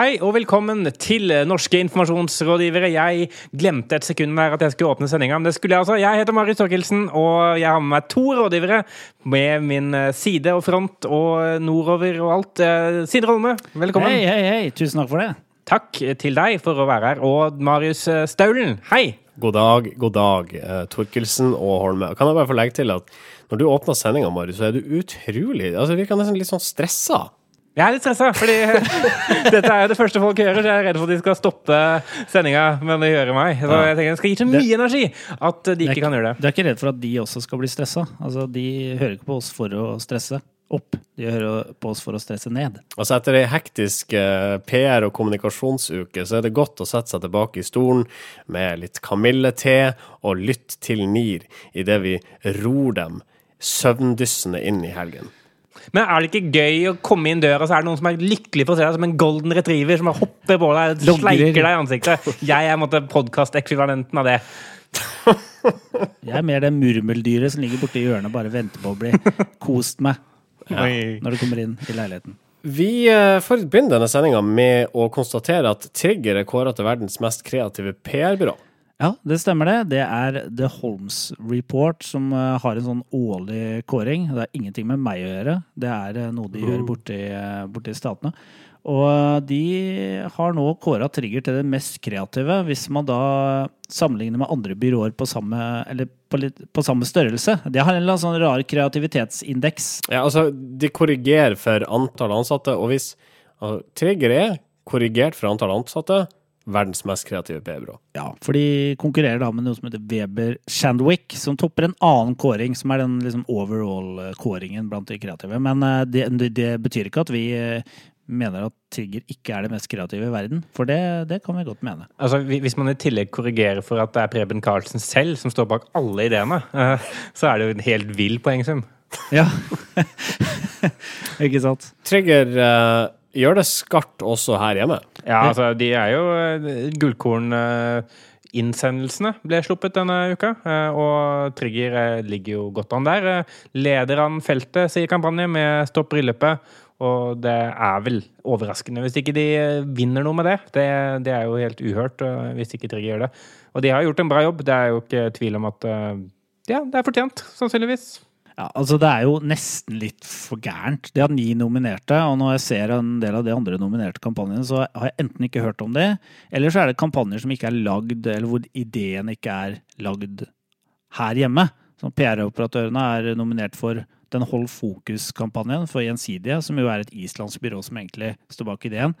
Hei og velkommen til Norske informasjonsrådgivere. Jeg glemte et sekund der at jeg skulle åpne sendinga, men det skulle jeg altså. Jeg heter Marius Torkelsen, og jeg har med meg to rådgivere med min side og front og nordover og alt. Sindre Holme, velkommen. Hei, hei, hei. Tusen takk for det. Takk til deg for å være her. Og Marius Staulen, hei. God dag, god dag, eh, Torkelsen og Holme. Kan jeg bare få legge til at når du åpner sendinga, Marius, så er du utrolig Altså, virker nesten litt sånn stressa. Jeg er litt stressa, fordi dette er jo det første folk hører. Så jeg er redd for at de skal stoppe sendinga, men det gjør meg. Så jeg tenker jeg skal gi så mye energi at de ikke kan gjøre det. Du er ikke redd for at de også skal bli stressa? Altså, de hører ikke på oss for å stresse opp, de hører på oss for å stresse ned. Altså Etter ei hektisk eh, PR- og kommunikasjonsuke, så er det godt å sette seg tilbake i stolen med litt kamillete og lytte til NIR idet vi ror dem søvndyssende inn i helgen. Men er det ikke gøy å komme inn døra, så er det noen som er lykkelig for å se deg som en golden retriever som hopper på deg og sleiker deg i ansiktet? Jeg er podkast-ekvivalenten av det. Jeg er mer det murmeldyret som ligger borti hjørnet og bare venter på å bli kost med ja, når du kommer inn i leiligheten. Vi uh, får begynne denne sendinga med å konstatere at Trigger er kåra til verdens mest kreative PR-byrå. Ja, det stemmer det. Det er The Holmes Report som uh, har en sånn årlig kåring. Det har ingenting med meg å gjøre. Det er uh, noe de mm. gjør borti, uh, borti statene. Og de har nå kåra Trigger til det mest kreative, hvis man da sammenligner med andre byråer på samme, eller på, litt, på samme størrelse. De har en eller annen sånn rar kreativitetsindeks. Ja, altså, de korrigerer for antall ansatte, og hvis altså, Trigger er korrigert for antall ansatte, verdens mest kreative PR-byrå. Ja, for de konkurrerer da med noe som heter Weber Shandwick, som topper en annen kåring, som er den liksom overall-kåringen blant de kreative. Men eh, det, det, betyr ikke at vi eh, mener at Trigger ikke er det mest kreative i verden. For det, det, kan vi godt mene. Altså, Hvis man i tillegg korrigerer for at det er Preben Karlsen selv som står bak alle ideene, eh, så er det jo en helt vill poengsum. Ja. ikke sant. Trigger uh gjør det skarpt også her hjemme. Ja, altså, de er jo eh, Gullkorn-innsendelsene ble sluppet denne uka, eh, og Trigger eh, ligger jo godt an der. Leder an feltet, sier kampanjen, med Stopp bryllupet. Og det er vel overraskende hvis ikke de vinner noe med det. Det, det er jo helt uhørt hvis ikke Trigger gjør det. Og de har gjort en bra jobb. Det er jo ikke tvil om at Ja, det er fortjent, sannsynligvis. Ja, altså Det er jo nesten litt for gærent. De har ni nominerte, og når jeg ser en del av de andre nominerte kampanjene, så har jeg enten ikke hørt om det, eller så er det kampanjer som ikke er lagd, eller hvor ideen ikke er lagd her hjemme. PR-operatørene er nominert for den Hold Fokus-kampanjen for Gjensidige, som jo er et islandsk byrå som egentlig står bak ideen.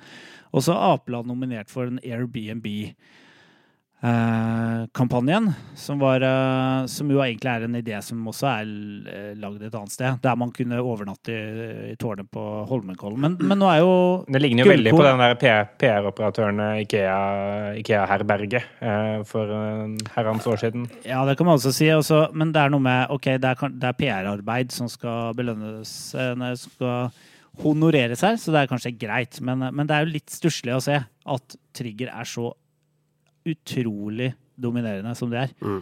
Og så Apeland nominert for en Airbnb-kampanjen Eh, kampanjen, som, var, eh, som, jo egentlig er en idé som også er eh, lagd et annet sted. Der man kunne overnatte i, i tårnet på Holmenkollen. Men, men, nå er jo Det ligner jo veldig på den der PR-operatøren Ikea-herberget for en herrens år siden. Ja, det kan man også si. Også, men det er noe med OK, det er, er PR-arbeid som skal belønnes Når jeg skal honoreres her, så det er kanskje greit. Men, men det er jo litt stusslig å se at Trigger er så utrolig dominerende som det er. Mm.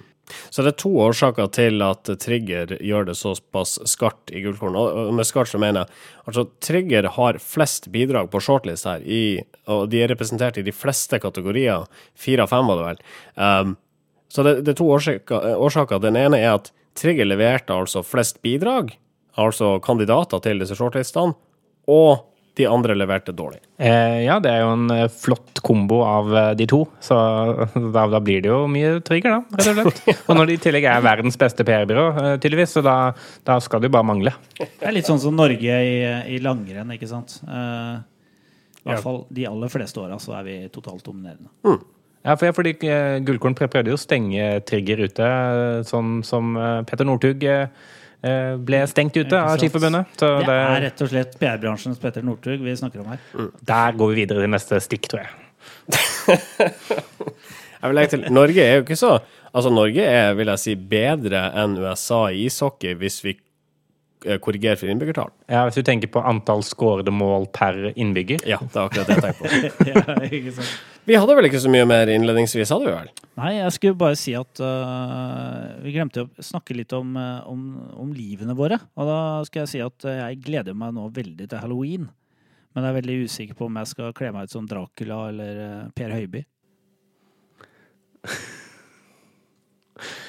Så det er to årsaker til at Trigger gjør det såpass skarpt i Gullkorn. Og med skarpt så mener jeg altså Trigger har flest bidrag på shortlist her, i, og de er representert i de fleste kategorier. Fire av fem, var det vel. Um, så det, det, er to årsaker, årsaker. Den ene er at Trigger leverte altså flest bidrag, altså kandidater til disse shortlistene, og de andre leverte dårlig. Eh, ja, det er jo en eh, flott kombo av eh, de to. Så da, da blir det jo mye trigger, da, rett og slett. Og når de i tillegg er verdens beste PR-byrå, eh, tydeligvis, så da, da, skal det jo bare mangle. Det er litt sånn som Norge i, i langrenn, ikke sant. Eh, I hvert fall de aller fleste åra så er vi totalt dominerende. Mm. Ja, for, fordi Gullkorn prøvde jo å stenge Trigger ute, sånn som Petter Northug Eh, ble stengt ute av Skiforbundet. det, det er rett og slett PR-bransjens Petter Northug vi snakker om her. Mm. Der går vi videre til neste stikk, tror jeg. jeg vil legge til Norge er jo ikke så Altså, Norge er, vil jeg si, bedre enn USA i ishockey hvis vi eh, korrigerer for innbyggertall. Ja, Hvis du tenker på antall skårede mål per innbygger? Ja, det er akkurat det jeg tenker på. ja, ikke sant. Vi hadde vel ikke så mye mer innledningsvis, hadde vi vel? Nei, jeg skulle bare si at uh, vi glemte å snakke litt om, uh, om, om, livene våre. Og da skal jeg si at jeg gleder meg nå veldig til halloween. Men jeg er veldig usikker på om jeg skal kle meg ut som Dracula eller eh, Per Høiby.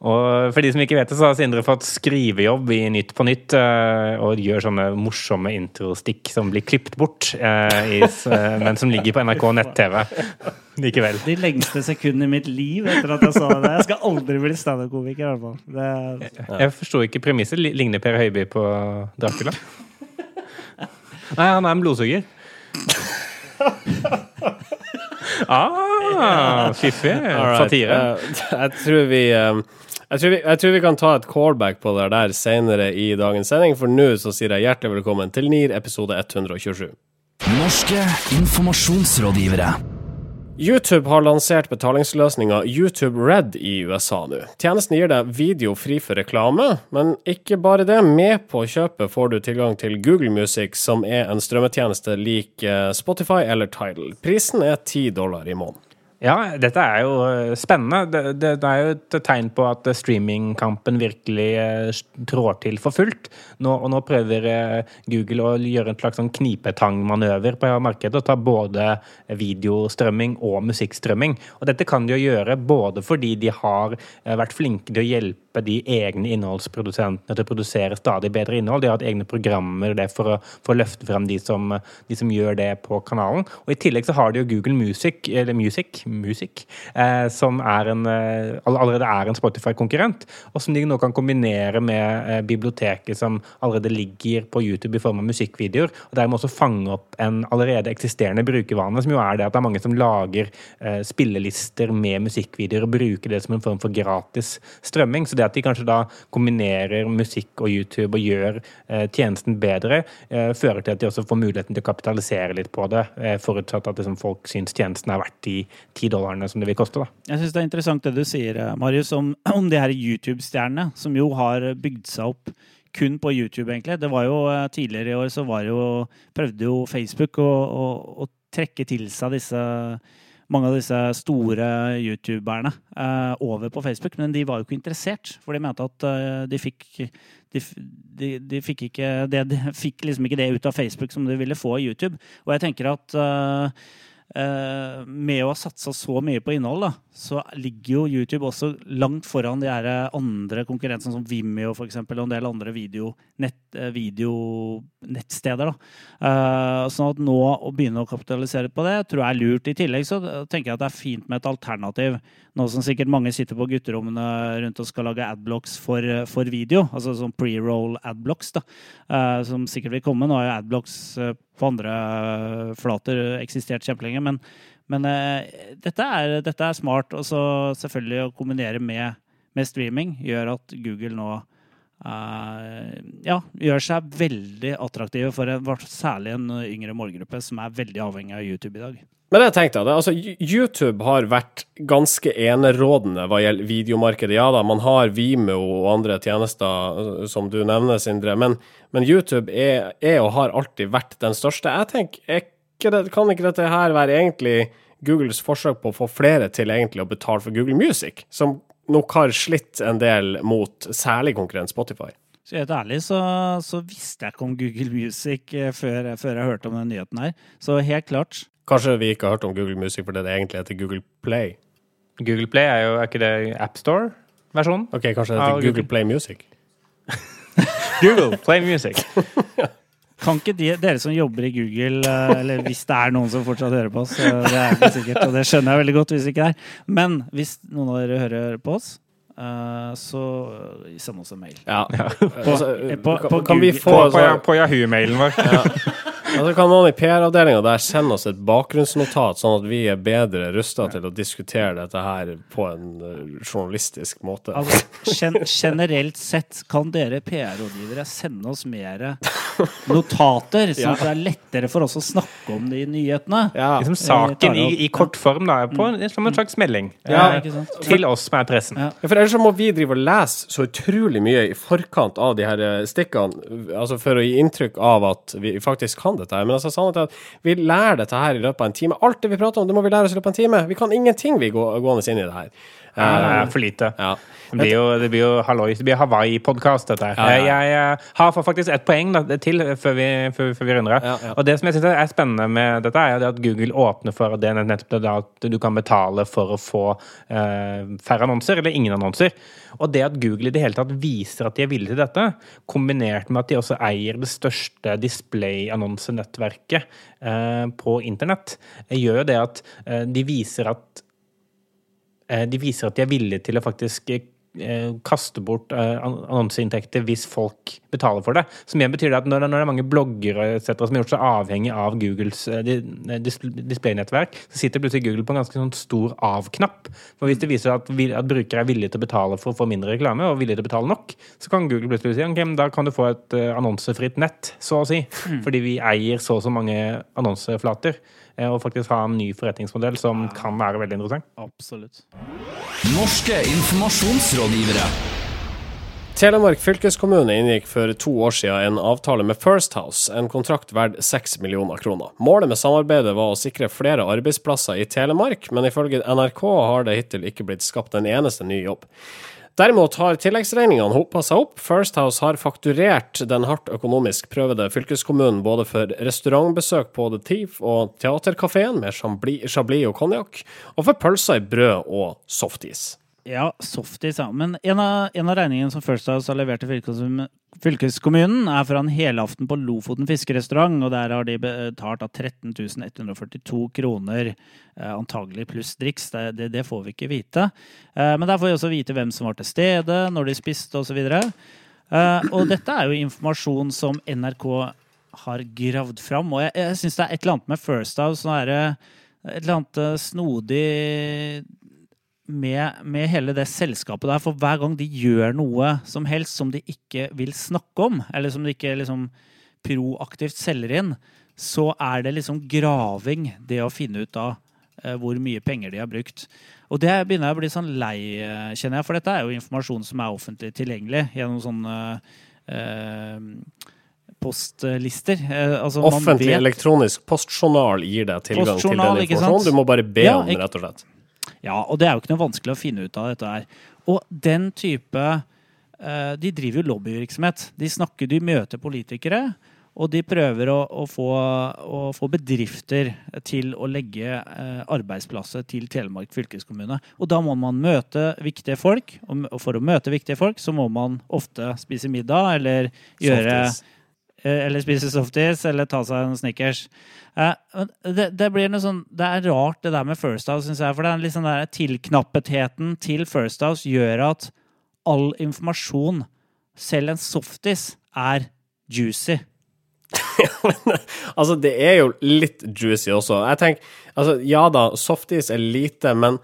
Og for de som ikke vet det, så har Sindre fått skrivejobb i Nytt på Nytt eh, og gjør sånne morsomme introstikk som blir klippet bort, eh, i, eh, men som ligger på NRK nett-TV likevel. De lengste sekundene i mitt liv etter at jeg sa det. Jeg skal aldri bli standup-komiker, i hvert fall. Det, Jeg forsto ikke premisset. Ligner Per Høiby på Dracula? Nei, han er en blodsuger. Ah, fiffig. Satire. eh, jeg, tror vi, eh, jeg, tror vi, jeg tror vi kan ta et callback på det der senere i dagens sending, for nå så sier jeg hjertelig velkommen til NIR episode 127. Norske informasjonsrådgivere. YouTube har lansert betalingsløsninga YouTube Red i USA nå. Tjenesten gir deg video fri for reklame, men ikke bare det. Med på kjøpet får du tilgang til Google Music, som er en strømmetjeneste lik eh, Spotify eller Tidal. Prisen er 10 dollar i måneden. Ja, dette er jo eh, spennende. Det, det, det er jo et tegn på at streamingkampen virkelig eh, trår til for fullt. Nå, og nå prøver eh, Google å gjøre en slags sånn knipetangmanøver på markedet og ta både videostrømming og musikkstrømming. Og dette kan de jo gjøre både fordi de har vært flinke til å hjelpe de egne innholdsprodusentene til å produsere stadig bedre innhold. De har hatt egne programmer for, å, for å løfte frem de som, de som gjør det på kanalen. Og i tillegg så har de jo Google Music, eller Music, Music eh, som er en, eh, allerede er en Spotify-konkurrent, og som de nå kan kombinere med eh, biblioteket som allerede ligger på YouTube i form av musikkvideoer, og dermed også fange opp en allerede eksisterende brukervane, som jo er det at det er mange som lager eh, spillelister med musikkvideoer og bruker det som en form for gratis strømming. Så det at de kanskje da kombinerer musikk og YouTube og gjør eh, tjenesten bedre, eh, fører til at de også får muligheten til å kapitalisere litt på det, eh, forutsatt at liksom, folk syns tjenesten er verdt de ti dollarene som det vil koste. da. Jeg syns det er interessant det du sier, Marius, om, om de her YouTube-stjernene, som jo har bygd seg opp kun på YouTube, egentlig. Det var jo Tidligere i år så var jo, prøvde jo Facebook å, å, å trekke til seg disse mange av disse store youtuberne eh, over på Facebook, men de var jo ikke interessert. For de mente at eh, de fikk de, de, de fikk ikke det, de fikk liksom ikke det ut av Facebook som de ville få av YouTube. Og jeg tenker at eh, med å ha satsa så mye på innhold, da, så ligger jo YouTube også langt foran de her andre konkurrentene som Vimeo for eksempel, og en del andre video, nett, eh, videonettsteder. Da. Eh, sånn at nå å begynne å kapitalisere på det, tror jeg er lurt. I tillegg så tenker jeg at det er fint med et alternativ. Nå som sikkert mange sitter på gutterommene rundt og skal lage adblocks for, for video, altså sånn pre-roll adblocks, da, eh, som sikkert vil komme. Nå har jo adblocks eh, på andre flater eksistert kjempelenge, men, men dette, er, dette er smart. Og så selvfølgelig å kombinere med, med streaming gjør at Google nå ja, gjør seg veldig attraktive for en, særlig en yngre målgruppe som er veldig avhengig av YouTube i dag. Men det tenkte jeg, det, altså YouTube har vært ganske enerådende hva gjelder videomarkedet. Ja da, man har Vimeo og andre tjenester øh, som du nevner, Sindre, men, men YouTube er, er og har alltid vært den største. Jeg tenker, er ikke kan ikke dette her være egentlig Googles forsøk på å få flere til egentlig å betale for Google Music, som nok har slitt en del mot særlig konkurrent Spotify? Så helt ærlig så, så visste jeg ikke om Google Music eh, før, før jeg hørte om den nyheten her. Så helt klart. Kanskje vi ikke har hørt om Google Music fordi det egentlig heter Google Play? Google Play er jo er ikke det AppStore-versjonen? Ok, kanskje det heter Google. Google Play Music? Google Play Music. Kan ikke de, dere som jobber i Google, eh, eller hvis det er noen som fortsatt hører på oss, eh, det er ikke sikkert, og det skjønner jeg veldig godt hvis ikke det er, men hvis noen av dere hører på oss, eh, så send oss en mail. Ja. På, Altså, på, på kan vi få På, på, på Yahoo-mailen vår. Altså kan noen i PR-avdelinga der sende oss et bakgrunnsnotat, sånn at vi er bedre rusta til å diskutere dette her på en journalistisk måte? Altså, gen generelt sett kan dere PR-rådgivere sende oss mer notater, sånn at det er lettere for oss å snakke om de nyhetene. Ja. Liksom saken i, i kort form, da, på, som en slags melding. Ja, eh? Til oss som er pressen. Ja. Ja, For ellers så må vi drive og lese så utrolig mye i forkant av de her eh, stikkene, altså for å gi inntrykk av at vi faktisk kan dette her. Men altså, sannheten er at vi lærer dette her i løpet av en time. Alt det vi prater om, det må vi lære oss i løpet av en time. Vi kan ingenting, vi gå, gående inn i det her. Det er for lite. Ja. Det blir jo, det blir jo hallois. Det blir Hawaii-podkast, dette her. Ja, ja, ja. Jeg, eh, har faktisk ett poeng da, til før vi, før, før vi runder av. Ja, ja. Og det som jeg synes er spennende med dette, er at Google åpner for det nettopp det at du kan betale for å få eh, færre annonser, eller ingen annonser. Og det at Google i det hele tatt viser at de er villige til dette, kombinert med at de også eier det største display-annonsenettverket eh, på internett, eh, gjør jo det at eh, de viser at eh, de viser at de er villige til å faktisk kaste bort eh, annonseinntekter hvis folk betaler for det. Som igjen betyr det at når, det er mange bloggere cetera, som har gjort seg avhengig av Googles eh, di- eh, displaynettverk, så sitter plutselig Google på en ganske sånn stor av-knapp. For hvis det viser at, at brukere er villige til å betale for å få mindre reklame, og villige til å betale nok, så kan Google plutselig si ok, da kan du få et eh, annonsefritt nett, så å si. Fordi vi eier så og så mange annonseflater. Eh, Og faktisk ha en ny forretningsmodell som kan være veldig interessant. Absolutt. Norske informasjonsrådgivere. Telemark fylkeskommune inngikk for to år siden en avtale med First House, en kontrakt verdt 6 millioner kroner. Målet med samarbeidet var å sikre flere arbeidsplasser i Telemark, men ifølge NRK har det hittil ikke blitt skapt en eneste ny jobb. Derimot har tilleggsregningene hopa seg opp. First House har fakturert den hardt økonomisk prøvede fylkeskommunen både for restaurantbesøk på The Thief og Teaterkafeen med chablis og konjakk, og for pølser i brød og softis. Ja, softis, ja. Men en av, en av regningene som First House har levert til fylkeskommunen, er fra en helaften på Lofoten fiskerestaurant, og der har de betalt av 13 142 kroner, eh, antagelig pluss driks. Det, det, det får vi ikke vite. Eh, men der får vi også vite hvem som var til stede, når de spiste osv. Uh, og dette er jo informasjon som NRK har gravd fram. Og jeg, jeg syns det er et eller annet med First House er eh, et eller annet eh, snodig med, med hele det selskapet der. For hver gang de gjør noe som helst som de ikke vil snakke om, eller som de ikke liksom proaktivt selger inn, så er det liksom graving, det å finne ut av eh, hvor mye penger de har brukt. Og det begynner jeg å bli sånn lei, eh, kjenner jeg, for dette er jo informasjon som er offentlig tilgjengelig gjennom sånne eh, postlister. Eh, altså, man Offentlig vet- elektronisk postjournal gir deg tilgang til den informasjonen. Du må bare be Ja, om den, rett og slett. Ja, og det er jo ikke noe vanskelig å finne ut av dette her. Og den type eh, De driver jo lobbyvirksomhet. De snakker, de møter politikere, og de prøver å, å, få, å få bedrifter til å legge eh, arbeidsplasser til Telemark fylkeskommune. Og da må man møte viktige folk, og og for å møte viktige folk, så må man ofte spise middag eller gjøre Softis. Eh, Eller spise softis, eller ta seg en Snickers. Eh, det, det blir noe sånn Det er rart, det der med First House, syns jeg. For den litt sånn der tilknappetheten til First House gjør at all informasjon, selv en softis, er juicy. Altså, det er jo litt juicy også. Jeg tenker, altså, ja da, softis er lite, men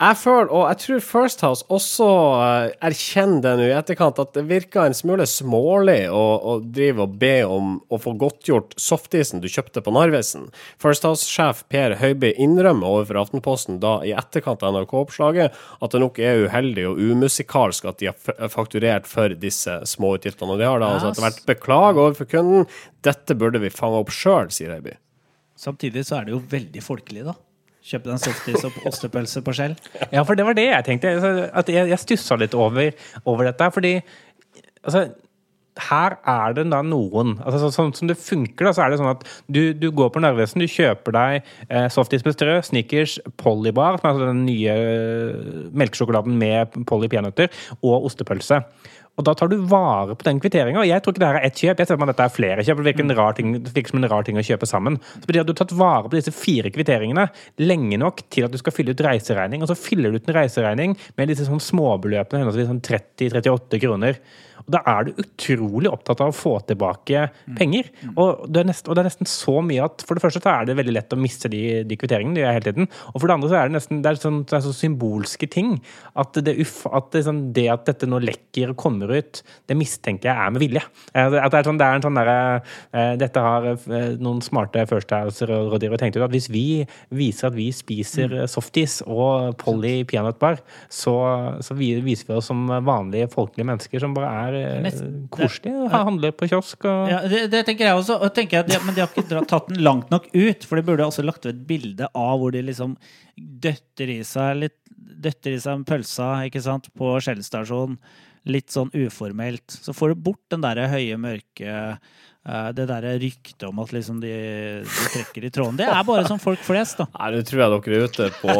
jeg føler, og jeg tror First House også eh, erkjenner det nå i etterkant, at det virker en smule smålig å, å drive og be om å få godtgjort softisen du kjøpte på Narvesen. First House-sjef Per Høiby innrømmer overfor Aftenposten da i etterkant av NRK-oppslaget at det nok er uheldig og umusikalsk at de har fakturert for disse småutgiftene. Og de har da altså etter hvert beklag overfor kunden. Dette burde vi fange opp sjøl, sier Høiby. Samtidig så er det jo veldig folkelig, da. Kjøpe deg en softis og ostepølse på skjell. Ja, for det var det jeg tenkte. At jeg, jeg stussa litt over, over dette. Fordi altså, her er det da noen altså, så, Sånn som det funker, da, så er det sånn at du, du går på Narvesen, du kjøper deg eh, softis med strø, Snickers, Pollybar, som er altså den nye eh, melkesjokoladen med Polly peanøtter, og ostepølse. Og da tar du vare på den kvitteringa. Jeg tror ikke det her er ett kjøp. Jeg ser at dette er flere kjøp. Det virker, en rar ting, det virker som en rar ting å kjøpe sammen. Så betyr at du har tatt vare på disse fire kvitteringene lenge nok til at du skal fylle ut reiseregning. Og så fyller du ut en reiseregning med disse sånn småbeløpene, henholdsvis sånn 30-38 kroner. Og da er du utrolig opptatt av å få tilbake penger. Og det, er nesten, det er nesten så mye at for det første så er det veldig lett å miste de, de kvitteringene. De gjør hele tiden. Og for det andre så er det nesten det er sånn, det er så symbolske ting. At det, uff, at det, sånn, det at dette nå lekker og kommer ut, det mistenker jeg er med vilje. Eh, At det er, sånn, det er en sånn derre uh, Dette har uh, noen smarte First House-rådgivere tenkt ut at hvis vi viser at vi spiser eh, softis og Polly peanøttbar, så, så vi- viser vi oss som vanlige folkelige mennesker som bare er eh, å handle på kiosk og Ja, det, det tenker jeg også. Og tenker jeg de, men de har ikke tatt den langt nok ut. For de burde også lagt ved et bilde av hvor de liksom døtter i seg litt døtter i seg pølsa ikke sant, på Shell-stasjon, litt sånn uformelt, så får du bort den derre høye, mørke eh, det derre ryktet om at liksom de, de trekker i tråden. Det er bare som folk flest, da. Nei, nå tror jeg dere er ute på,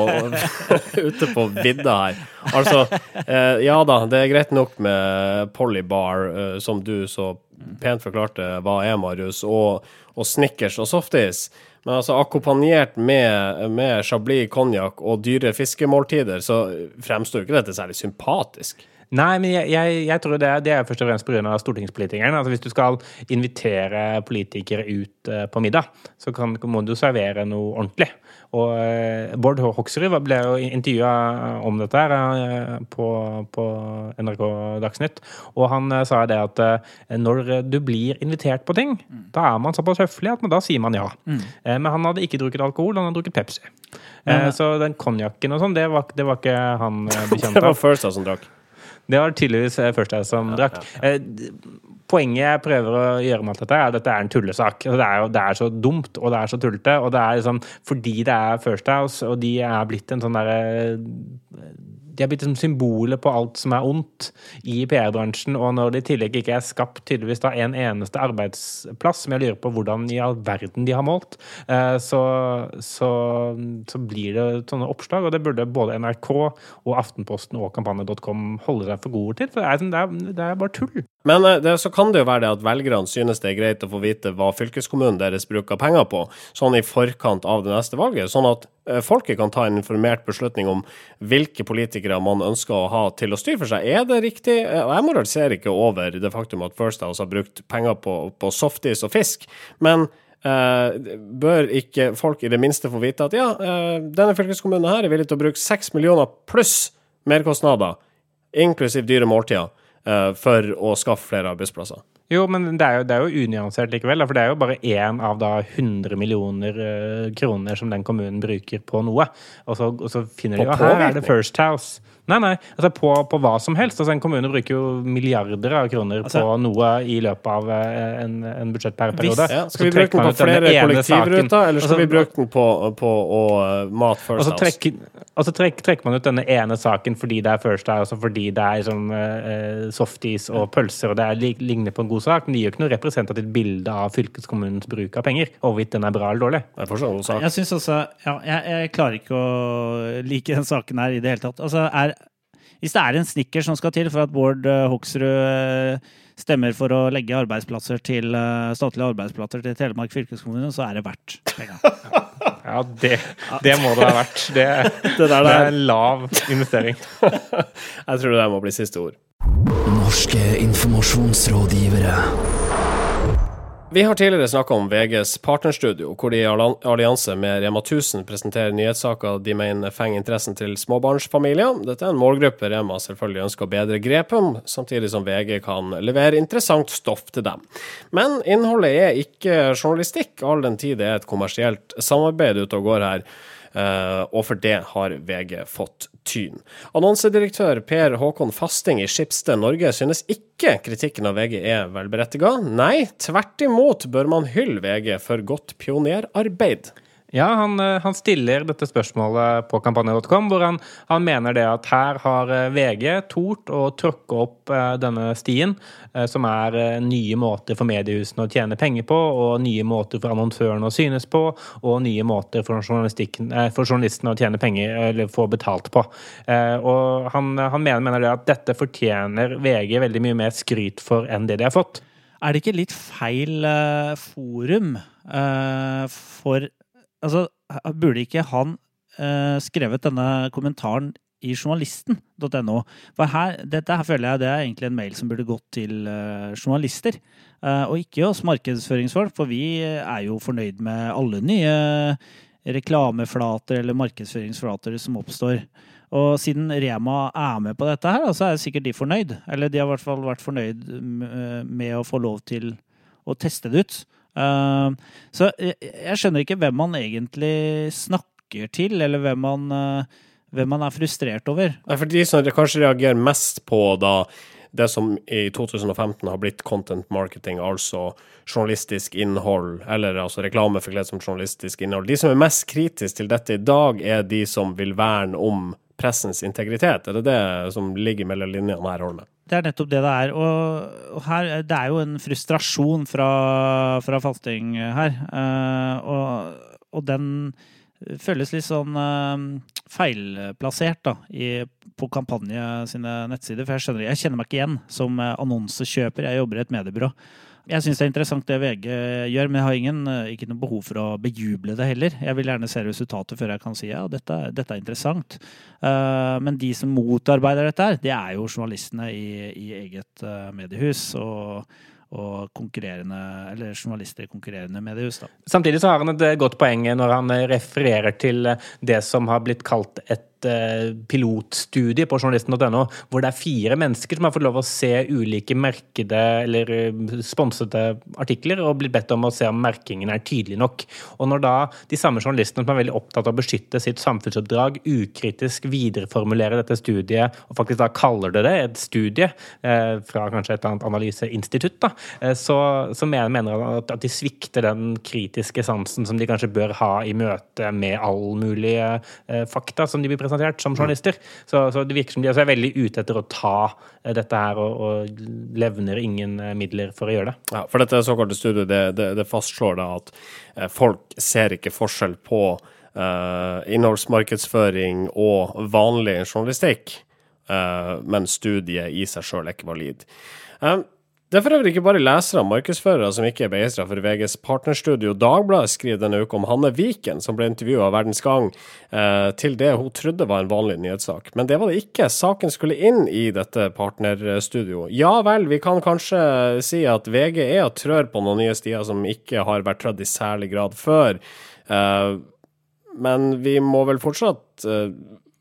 ute på vidda her. Altså, eh, ja da, det er greit nok med Polybar, eh, som du så pent forklarte hva er, Marius, og, og Snickers og softis. Men altså, akkompagnert med, med Chablis konjakk og dyre fiskemåltider, så fremstår jo ikke dette særlig sympatisk. Nei, men jeg, jeg, jeg tror det er, det er først og fremst pga. stortingspolitikerne. Altså Hvis du skal invitere politikere ut uh, på middag, så kan, må du servere noe ordentlig. Og uh, Bård Hoksrud ble jo intervjua om dette her uh, på, på, NRK Dagsnytt, og han sa det at når du blir invitert på ting, mm. da er man såpass høflig at man, da sier man ja. Mm. men han hadde ikke drukket alkohol, han hadde drukket Pepsi. så den konjakken og sånn, det, det, var ikke han bekjent av. det var First som drakk. Det var tydeligvis første først jeg som drakk. Poenget jeg prøver å gjøre med alt dette, er at dette er en tullesak. Altså, det er, det er så dumt, og det er så tullete. Og det er liksom fordi det er First House, og de er blitt en sånn derre de er blitt liksom symbolet på alt som er ondt i PR-bransjen. Og når det i tillegg ikke er skapt tydeligvis da en eneste arbeidsplass, som jeg lurer på hvordan i all verden de har målt, eh, så, så, så blir det sånne oppslag. Og det burde både NRK og Aftenposten og kampanje.com holde seg for gode til. For det er, det er, det er bare tull. Men eh, det, så kan det jo være det at velgerne synes det er greit å få vite hva fylkeskommunen deres bruker penger på, sånn i forkant av det neste valget. Sånn at eh, folket kan ta en informert beslutning om hvilke politikere man ønsker å ha til å styre for seg. Er det riktig? Eh, og jeg moraliserer ikke over det faktum at First House har brukt penger på, på softis og fisk, men Uh, bør ikke folk i det minste få vite at ja, uh, denne fylkeskommunen her er villig til å bruke seks millioner pluss merkostnader, inklusiv dyre måltider, for å skaffe flere arbeidsplasser. Jo, men det er jo, det er jo unyansert likevel. For det er jo bare én av da 100 millioner uh, kroner som den kommunen bruker på noe. Og så, og så finner de jo her er det First House. Nei, nei. Altså på, på, hva som helst. Altså En kommune bruker jo milliarder av kroner altså, på noe i løpet av eh, en, en budsjettperiode. Ja, skal vi bruke den på flere kollektivruter, eller skal altså, vi bruke den på, på å uh, mat First altså, og altså trekk, trekker man ut denne ene saken fordi det er First House, og fordi det er liksom, uh, softis og pølser, og det er, ligner på en god sak, men det gir jo ikke noe representativt bilde av fylkeskommunens bruk av penger. Hvorvidt den er bra eller dårlig. Jeg, jeg synes også, ja, jeg, jeg klarer ikke å like den saken her i det hele tatt. Altså, er hvis det er en snikker som skal til for at Bård eh, Hoksrud eh, stemmer for å legge arbeidsplasser til, eh, statlige arbeidsplasser til Telemark fylkeskommune, så er det verdt penga. Ja, det, det, må det ha vært. Det, det, det er en lav investering. Jeg tror det må bli siste ord. Norske informasjonsrådgivere. Vi har tidligere snakka om VGs partnerstudio, hvor de i allianse med Rema 1000 presenterer nyhetssaker de mener fenger interessen til småbarnsfamilier. Dette er en målgruppe Rema selvfølgelig ønsker å bedre grep om, samtidig som VG kan levere interessant stoff til dem. Men innholdet er ikke journalistikk, all den tid det er et kommersielt samarbeid ute og går her. Uh, og for det har VG fått tyn. Annonsedirektør Per Håkon Fasting i Skipsted Norge synes ikke kritikken av VG er velberettiga. Nei, tvert imot bør man hylle VG for godt pionerarbeid. Ja, han, eh, han, stiller dette spørsmålet på kampanje.com, hvor han, han, mener det at her har eh, VG tort å tråkke opp uh, denne stien, som er nye måter for mediehusene å tjene penger på, og nye måter for annonsørene å synes på, og nye måter for, for journalistene å tjene penger eller få betalt på. og han, han mener, mener det at dette fortjener VG veldig mye mer skryt for enn det de har fått. Er det ikke litt feil forum for altså, burde ikke han uh, skrevet denne kommentaren i journalisten.no. For her, dette her føler jeg det er egentlig en mail som burde gått til uh, journalister, uh, og ikke oss markedsføringsfolk, for vi er jo fornøyd med alle nye reklameflater eller markedsføringsflater som oppstår. Og siden Rema er med på dette her, så er sikkert de fornøyd. Eller de har i hvert fall vært fornøyd med å få lov til å teste det ut. Uh, så jeg, skjønner ikke hvem man egentlig snakker til, eller hvem man, uh, hvem man er frustrert over. Nei, For de som kanskje reagerer mest på da det som i 2015 har blitt content marketing, altså journalistisk innhold, eller altså reklame forkledd som journalistisk innhold. De som er mest kritiske til dette i dag, er de som vil verne om pressens integritet? Er det det som ligger mellom linjene her, Holme? Det er nettopp det det er. Og, her, det er jo en frustrasjon fra, fra Fasting her. Eh, og, og den føles litt sånn eh, feilplassert da, i, på Kampanje sine nettsider. For jeg skjønner, jeg kjenner meg ikke igjen som annonsekjøper. Jeg jobber i et mediebyrå. Jeg syns det er interessant det VG gjør, men jeg har ingen, eh, ikke noe behov for å bejuble det heller. Jeg vil gjerne se resultatet før jeg kan si ja, dette, dette er interessant. Uh, men de som motarbeider dette, her, det er jo journalistene i, i eget uh, mediehus. og og journalister i konkurrerende mediehus. Da. Samtidig så har han et godt poeng når han refererer til det som har blitt kalt et Eh, pilotstudie på journalisten.no, hvor det er fire mennesker som har fått lov å se ulike merkede eller eh, sponsede artikler, og blitt bedt om å se om merkingen er tydelig nok. Og når da de samme journalistene som er veldig opptatt av å beskytte sitt samfunnsoppdrag, ukritisk videreformulerer dette studiet, og faktisk da kaller det det et studie eh, fra kanskje et annet analyseinstitutt, da, så, så mener, mener at, at, de svikter den kritiske sansen som de kanskje bør ha i møte med all mulig fakta som de blir presentert presentert som journalister. Så, så det virker som de er veldig ute etter å ta eh, dette her, og, og levner ingen eh, midler for å gjøre det. Ja, for dette såkalte studiet det, det, det fastslår da at eh, folk ser ikke forskjell på uh, innholdsmarkedsføring og vanlig journalistikk, uh, men studiet i seg sjøl er ikke valid. Um, det er for øvrig ikke bare lesere og markedsførere som ikke er begeistra for VGs partnerstudio. Dagbladet skriver denne uka om Hanne Viken, som ble intervjua av Verdens Gang eh, til det hun trodde var en vanlig nyhetssak. Men det var det ikke. Saken skulle inn i dette partnerstudioet. Ja vel, vi kan kanskje si at VG er og trør på noen nye stier som ikke har vært trødd i særlig grad før. Eh, men vi må vel fortsatt eh,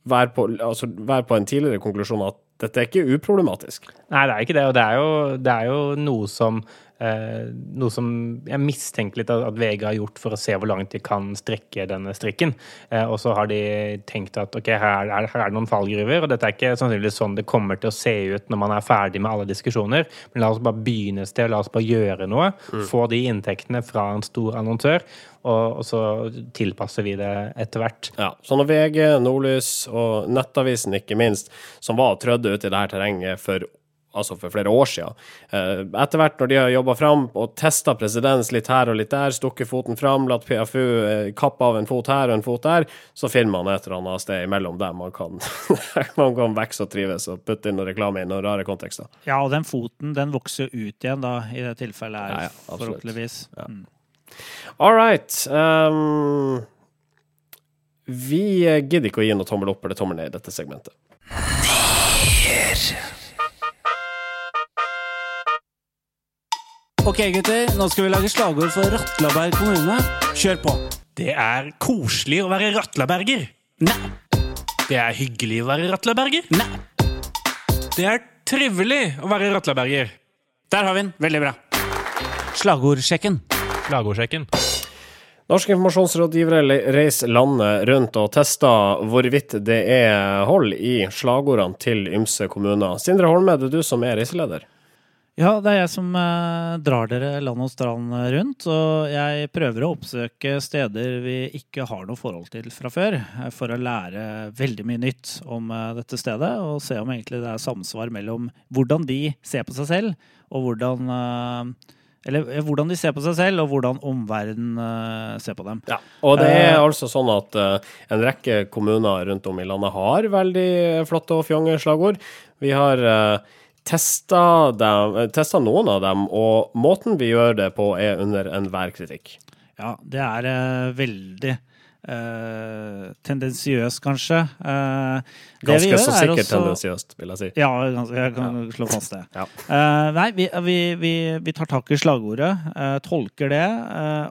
være, på, altså, være på en tidligere konklusjon at dette er ikke uproblematisk. Nei, det er ikke det. Og det er jo, det er jo noe som Eh, noe som jeg mistenker litt at VG har gjort for å se hvor langt de kan strekke denne strikken. Eh, og så har de tenkt at ok, her er, her er det noen fallgruver, og dette er ikke sannsynligvis sånn det kommer til å se ut når man er ferdig med alle diskusjoner. Men la oss bare begynne et sted, la oss bare gjøre noe. Mm. Få de inntektene fra en stor annonsør. Og, og, så tilpasser vi det etter hvert. Ja, så når VG, Nordlys og Nettavisen ikke minst, som var trødde ut i dette terrenget for altså for flere år siden. Eh, etter hvert, når de har jobba fram og testa presedens litt her og litt der, stukket foten fram, latt PFU eh, kappe av en fot her og en fot der, så finner man et eller annet sted imellom der man kan, man kan vokse og trives og putte inn noe reklame i noen rare kontekster. Ja, og den foten den vokser ut igjen da, i det tilfellet her, ja, ja, forhåpentligvis. Ja. Mm. All right. Um, vi gidder ikke å gi noe tommel opp eller tommel ned i dette segmentet. Nyr. Ok, gutter. Nå skal vi lage slagord for Ratlaberg kommune. Kjør på. Det er koselig å være ratlaberger. Nei. Det er hyggelig å være ratlaberger. Nei. Det er trivelig å være ratlaberger. Der har vi den. Veldig bra. Slagordsjekken. Slagordsjekken. Norske informasjonsrådgivere reiser landet rundt og tester hvorvidt det er hold i slagordene til ymse kommuner. Sindre Holme, det er du som er reiseleder. Ja, det er jeg som eh, drar dere land og strand rundt. Og jeg prøver å oppsøke steder vi ikke har noe forhold til fra før. Eh, for å lære veldig mye nytt om eh, dette stedet, og se om egentlig det er samsvar mellom hvordan de ser på seg selv, og hvordan eh, eller eh, hvordan de ser på seg selv, og hvordan omverdenen uh, ser på dem. Ja, og det er altså sånn at en rekke kommuner rundt om i landet har veldig flotte og fjonge slagord. Vi har testa, dem, testa noen av dem, og måten vi gjør det på, er under enhver kritikk. Ja, det er uh, veldig uh, tendensiøst, kanskje. Uh, Ganske så sikkert også, tendensiøst, vil jeg si. Ja, jeg kan ja. slå fast det. ja. nei, vi, vi, vi, vi, tar tak i slagordet, tolker det,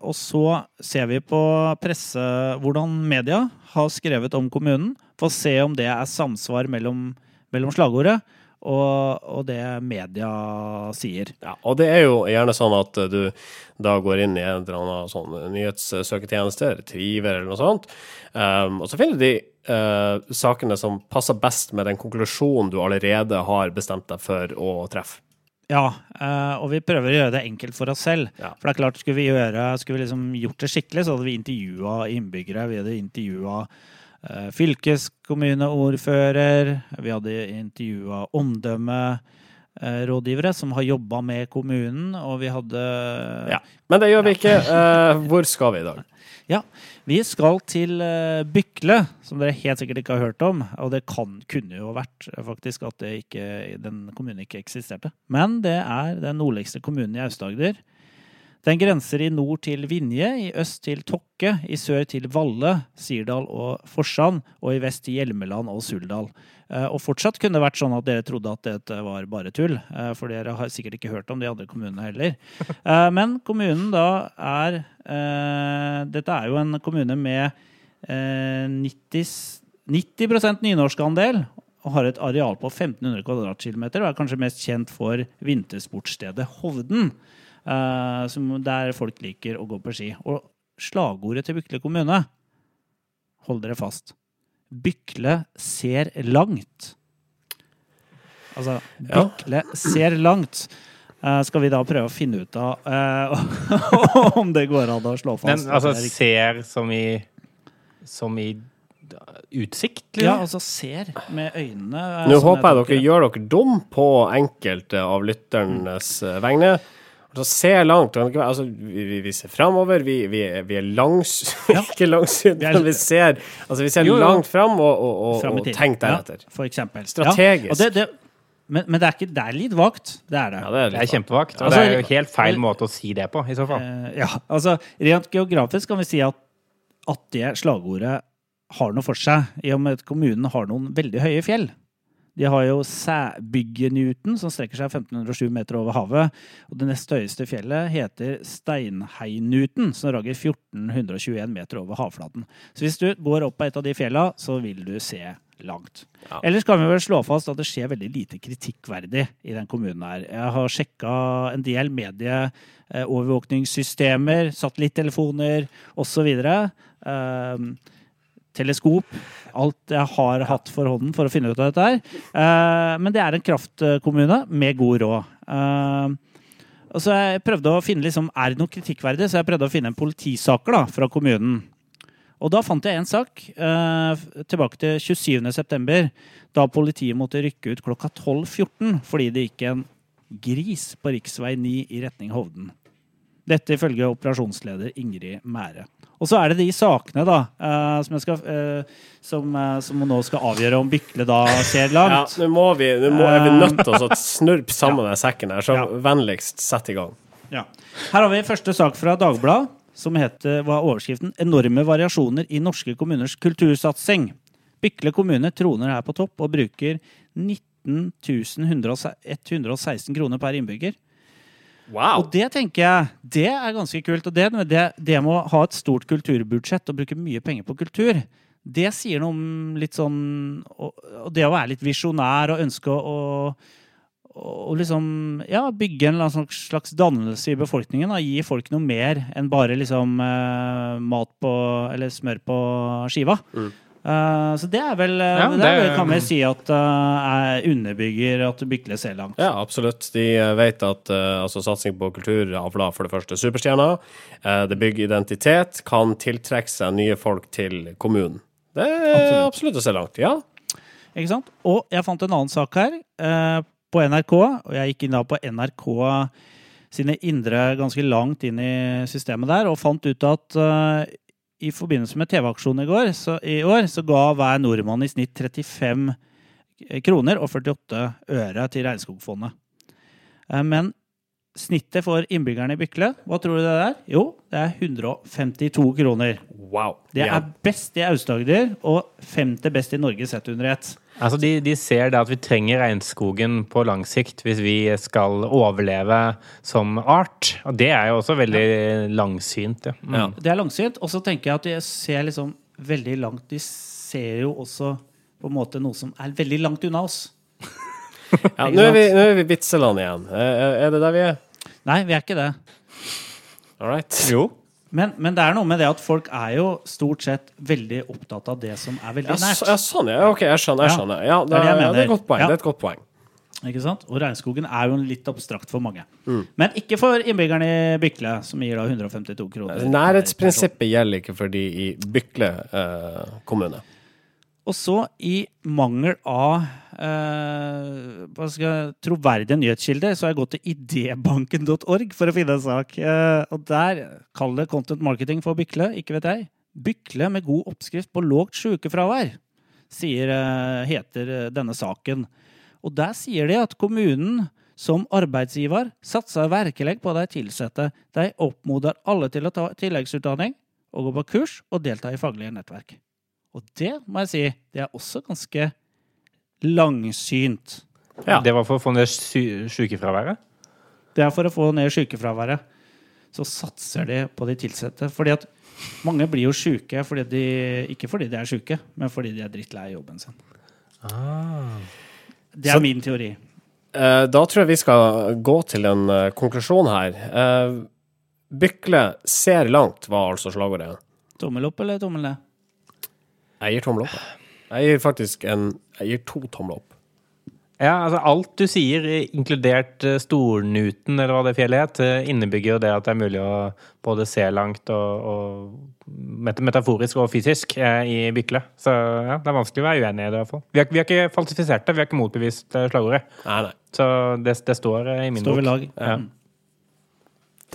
og så ser vi på presse hvordan media har skrevet om kommunen, for å se om det er samsvar mellom, mellom slagordet og, og, det media sier. Ja, og det er jo gjerne sånn at du da går inn i en eller annen sånn nyhetssøketjeneste, Retriever eller noe sånt, um, og så finner de uh, sakene som passer best med den konklusjonen du allerede har bestemt deg for å treffe. Ja, uh, og vi prøver å gjøre det enkelt for oss selv. Ja. For det er klart, skulle vi, gjøre, skulle vi liksom gjort det skikkelig, så hadde vi intervjua innbyggere. Vi hadde intervjua eh, fylkeskommuneordfører. Vi hadde intervjua omdømmerådgivere som har jobba med kommunen, og vi hadde Ja. Men det gjør vi ikke. Eh, hvor skal vi i dag? Ja, vi skal til eh, Bykle, som dere helt sikkert ikke har hørt om. Og det kan, kunne jo vært eh, faktisk at det ikke, den kommunen ikke eksisterte. Men det er den nordligste kommunen i Aust-Agder. Den grenser i nord til Vinje, i øst til Tokke, i sør til Valle, Sirdal og Forsand, og i vest til Hjelmeland og Suldal. Eh, Og fortsatt kunne det vært sånn at dere trodde at dette var bare tull, eh, for dere har sikkert ikke hørt om de andre kommunene heller. Eh, Men kommunen da er Dette er jo en kommune med eh, 90, 90 nynorskandel og har et areal på 1500 kvadratkilometer og er kanskje mest kjent for vintersportsstedet Hovden, der folk liker å gå på ski. Og slagordet til Bykle kommune, hold dere fast, Bykle ser langt. Altså, Ja. Bykle ser langt. Uh, skal vi da prøve å finne ut av uh, om det går an å slå fast? Men altså er ser som i Som i utsikt? Ja, Liksom? altså ser med øynene. Uh, Nå håper jeg dere gjør dere dum på enkelte av lytternes eh, vegne. Altså, se langt. Altså, vi, vi, ser framover. Vi, vi, vi er langs... Ja. ikke langsynt, men vi ser, altså, vi ser Jo, jo. langt fram, og, og, og, Fram og tenk deretter. Ja, for eksempel. Strategisk. Ja, og det, det, men, men det er, ikke, det er litt vagt. Det er det. Ja, det er Det er kjempevagt. Og Altså, det er jo helt feil måte å si det på, i så fall. Eh, ja, altså Rent geografisk kan vi si at, at det slagordet har noe for seg, i og med at kommunen har noen veldig høye fjell. De har jo Sæbyggenuten, som strekker seg 1507 meter over havet. Og det nest høyeste fjellet heter Steinheinuten, som rager 1421 meter over havflaten. Så hvis du går opp på et av de fjella, så vil du se langt. Ja. Ellers kan vi vel slå fast at det skjer veldig lite kritikkverdig i den kommunen her. Jeg har sjekka en del medieovervåkningssystemer, satellittelefoner osv. Um, teleskop. Alt jeg har hatt for hånden for å finne ut av dette her. Eh, men det er en kraftkommune med god råd. Eh, og så jeg prøvde å finne liksom, Er det noe kritikkverdig? Så jeg prøvde å finne en politisaker da, fra kommunen. Og da fant jeg en sak eh, tilbake til 27.9., da politiet måtte rykke ut klokka 12.14 fordi det gikk en gris på rv. 9 i retning Hovden. Dette ifølge operasjonsleder Ingrid Mære. Og så er det de sakene da, eh, som, jeg skal, eh, som, eh, som nå skal avgjøre om Bykle da ser Ja, langt. nå må vi, nå må, er vi nødt til å snurpe sammen den sekken her, så Ja. vennligst sett i gang. Ja. Her har vi første sak fra Dagbladet, som heter, var overskriften 'Enorme variasjoner i norske kommuners kultursatsing'. Bykle kommune troner her på topp og bruker 19 116 kroner per innbygger. Wow! Og det tenker jeg, det er ganske kult. Og det, det, det med å ha et stort kulturbudsjett og bruke mye penger på kultur, det sier noe om litt sånn Og, det å være litt visjonær og ønske å, og liksom Ja, bygge en slags- slags dannelse i befolkningen. Da, gi folk noe mer enn bare liksom eh, mat på Eller smør på skiva. Mm. Eh, så det er vel eh, Ja, det, er det- kan vi si at uh, er underbygger at Bykle ser langt. Ja, absolutt. De vet at uh, altså, satsing på kultur avler for det første superstjerner. Det bygger identitet, kan tiltrekke seg nye folk til kommunen. Det er absolutt, å se langt. Ja. Ikke sant? Og jeg fant en annen sak her på NRK, og jeg gikk inn da på NRK sine indre ganske langt inn i systemet der, og fant ut at i forbindelse med TV-aksjonen i, i år, så ga hver nordmann i snitt 35 kroner og 48 øre til Regnskogfondet. Eh, men snittet for innbyggerne i Bykle, hva tror du det er? Jo, det er 152 kroner. Wow. Det Ja. er best i Aust-Agder og femte best i Norge sett under ett. Altså, de, de ser det at vi trenger regnskogen på lang sikt hvis vi skal overleve som art. Og det er jo også veldig langsynt. Ja. Mm. Ja. Det er langsynt. Og så tenker jeg at de ser liksom veldig langt De ser jo også på en måte noe som er veldig langt unna oss. Ja, nå, er vi, nå er vi Vitseland igjen. Eh, Er det der vi er? Nei, vi er ikke det. All right. Jo. Men, men det er noe med det at folk er jo stort sett veldig opptatt av det som er veldig nært. ja, sånn, ja. Ok, jeg skjønner. Jeg skjønner. Ja, Det er det ja, det er et godt poeng. Ja. Det er et godt poeng. Ikke sant? Og regnskogen er jo litt abstrakt for mange. Mm. Men ikke for innbyggerne i Bykle, som gir da 152 kroner. Nærhetsprinsippet gjelder ikke for de i Bykle eh, kommune. Og så, i mangel av eh, troverdige nyhetskilder, så har jeg gått til idébanken.org for å finne en sak. Eh, og der kall det content marketing for Bykle, ikke vet jeg. Bykle med god oppskrift på lågt sykefravær, sier, eh, heter eh, denne saken. Og der sier de at kommunen som arbeidsgiver satser virkelig på de ansatte. De oppmoder alle til å ta tilleggsutdanning og gå på kurs og delta i faglige nettverk. Og det må jeg si, det er også ganske langsynt. Ja. Det var for å få ned sy sykefraværet? Det er for å få ned sykefraværet. Så satser de på de ansatte. Fordi at mange blir jo syke fordi de, ikke fordi de er syke, men fordi de er drittlei jobben sin. Det er Så- min teori. Eh, Da tror jeg vi skal gå til en uh, konklusjon her. Eh, Bykle ser langt, var altså slagordet. Tommel opp eller tommel ned? Jeg gir tommel opp. jeg. Gir faktisk en Jeg gir to tomler opp. Ja, altså Alt du sier, inkludert eh, Stornuten, eller hva det fjellet het, eh, innebygger jo det at det er mulig å både se langt og, og metaforisk og fysisk eh, i Bykle. Så ja, det er vanskelig å være uenig i det. i hvert fall. Vi har, vi har ikke falsifisert det, vi har ikke motbevist eh, slagordet. Nei, nei. Så det, det står eh, i min Står ved bok. lag. Ja. Mm.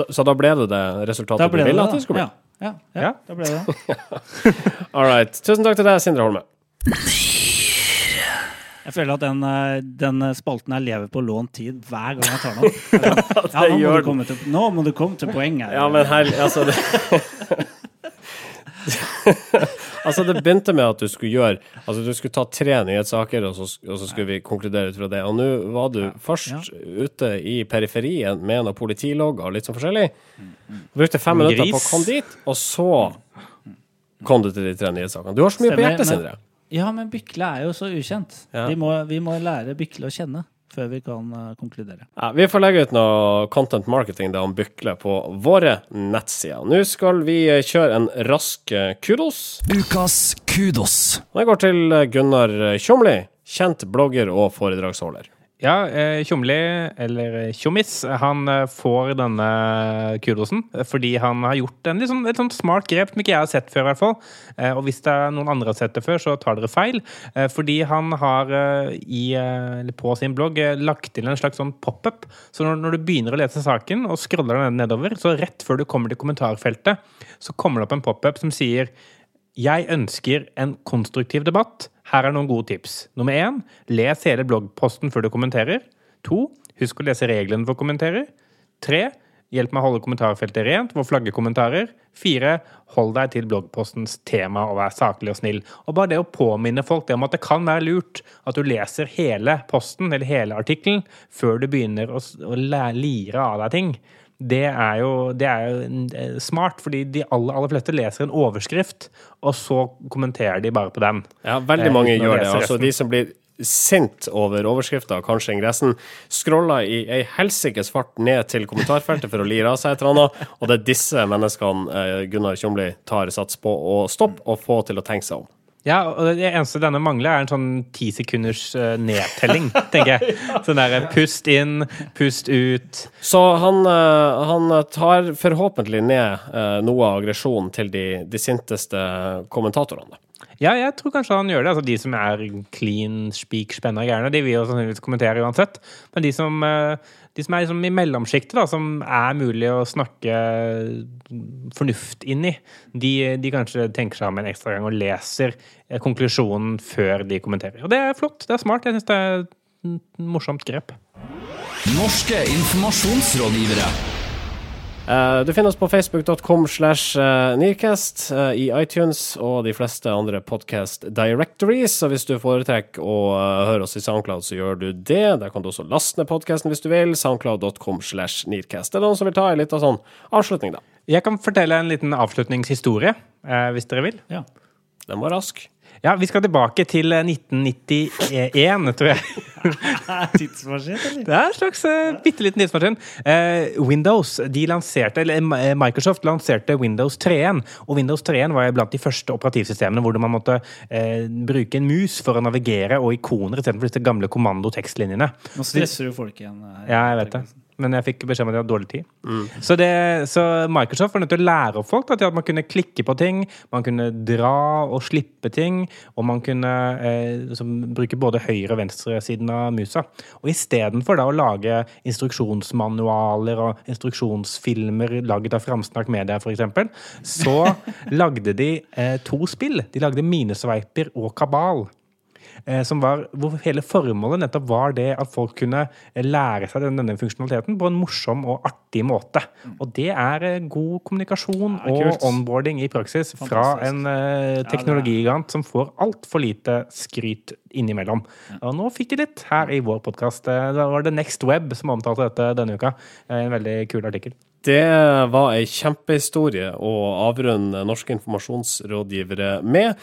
Da, så da ble det det resultatet vi du ville at det skulle bli? Ja, ja, ja, Ja. da ble det det. All right. Tusen takk til deg, Sindre Holme. Jeg føler at den, eh, den spalten her lever på lånt tid hver gang jeg tar den opp. Ja, nå, må du komme til, nå må du komme til poenget. Ja, men her Altså, det Altså, det begynte med at du skulle gjøre Altså, du skulle ta tre nyhetssaker, og så, og så skulle vi konkludere ut fra det. Og nå var du først ute i periferien med noen politilogger og litt sånn forskjellig. Brukte fem Gris. minutter på å komme dit, og så kom du til de tre nyhetssakene. Du har så mye på hjertet, Sindre. Ja, men Bykle er jo så ukjent. Ja. Vi, må, vi må lære Bykle å kjenne før vi kan eh, konkludere. Ja, vi får legge ut noe content marketing da om Bykle på våre nettsider. Nå skal vi kjøre en rask eh, kudos. Ukas kudos. Den går til eh, Gunnar Tjomli, kjent blogger og foredragsholder. Ja, eh, Tjomli, eller eh, Tjommis, han eh, får denne kudosen fordi han har gjort en litt sånn, et sånt smart grep som ikke jeg har sett før, i hvert fall. Og hvis det er noen andre har sett det før, så tar dere feil. Fordi han har i, på sin blogg lagt til en slags sånn pop-up. Så når, når du begynner å lese saken og scroller den nedover, så rett før du kommer til kommentarfeltet, så kommer det opp en pop-up som sier jeg ønsker en konstruktiv debatt. Her er noen gode tips. Nummer én, les hele bloggposten før du kommenterer. To, husk å lese reglene for kommenterer. kommentere. Tre, hjelp meg å holde kommentarfeltet rent ved å flagge kommentarer. Fire, hold deg til bloggpostens tema og vær saklig og snill. Og bare det å påminne folk det om at det kan være lurt at du leser hele posten eller hele artikkelen før du begynner å, å lire av deg ting. Det er jo, det er jo eh, smart, fordi de aller, aller fleste leser en overskrift, og så kommenterer de bare på den. Ja, veldig Eh, mange gjør det. Altså, de som blir sint over overskrifta, kanskje ingressen, scroller i ei helsikes fart ned til kommentarfeltet for å lire av seg et eller annet, og det er disse menneskene eh, Gunnar Tjomli tar sats på å stoppe og få til å tenke seg om. Ja, og Det eneste denne mangler, er en sånn ti sekunders eh, nedtelling, tenker jeg. Sånn der eh, pust inn, pust ut. Så han, eh, han tar forhåpentlig ned noe av aggresjonen til de, de sinteste kommentatorene. Ja, jeg tror kanskje han gjør det. Altså De som er clean, spik, spenna gærne, de vil jo sannsynligvis kommentere uansett. Men de som, eh, de som er liksom i mellomsjiktet, som er mulig å snakke fornuft inn i, de, de kanskje tenker seg om en ekstra gang og leser eh, konklusjonen før de kommenterer. Og det er flott. Det er smart. Jeg syns det er et morsomt grep. Norske informasjonsrådgivere. Eh, du finner oss på facebook.com slash eh, Nearcast, eh, i iTunes og de fleste andre podcast directories. Så hvis du foretrekker å høre oss i Soundcloud, så gjør du det. Der kan du også laste ned podkasten hvis du vil. Soundcloud.com slash Nearcast. Det er noen som vil ta en liten sånn avslutning, da. Jeg kan fortelle en liten avslutningshistorie, hvis dere vil. Ja. Den var rask. Ja, Vi skal tilbake til eh, 1991, tror jeg. Tidsmaskin, eller? Det er en slags uh, bitte liten tidsmaskin. Uh, Windows de lanserte, eller eh, Microsoft lanserte Windows 3.1. Og Windows 3.1 var blant de første operativsystemene hvor man måtte uh, bruke en mus for å navigere og ikoner istedenfor disse gamle kommandotekstlinjene. Nå stresser du folk igjen. her. Ja, jeg vet det. Men jeg fikk beskjed om at jeg hadde dårlig tid. Så, det, så Microsoft var nødt til å lære opp folk da, til at man kunne klikke på ting, man kunne dra og slippe ting, og man kunne eh, liksom, bruke både høyre- og venstresiden av musa. Og istedenfor å lage instruksjonsmanualer og instruksjonsfilmer laget av Framsnakk Media, f.eks., så lagde de eh, to spill. De lagde Minesveiper og Kabal. Eh, som var, hvor hele formålet nettopp var det at folk kunne lære seg denne, denne funksjonaliteten på en morsom og artig måte. Og det er eh, god kommunikasjon Ja, og onboarding i praksis fra en eh, teknologigigant som får altfor lite skryt innimellom. Og nå fikk de litt her i vår podkast. Det var The Next Web som omtalte dette denne uka. En veldig kul artikkel. Det var ei kjempehistorie å avrunde norske informasjonsrådgivere med.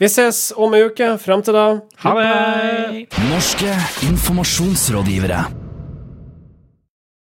Vi ses om ei uke. Frem til da Ha det! Norske informasjonsrådgivere.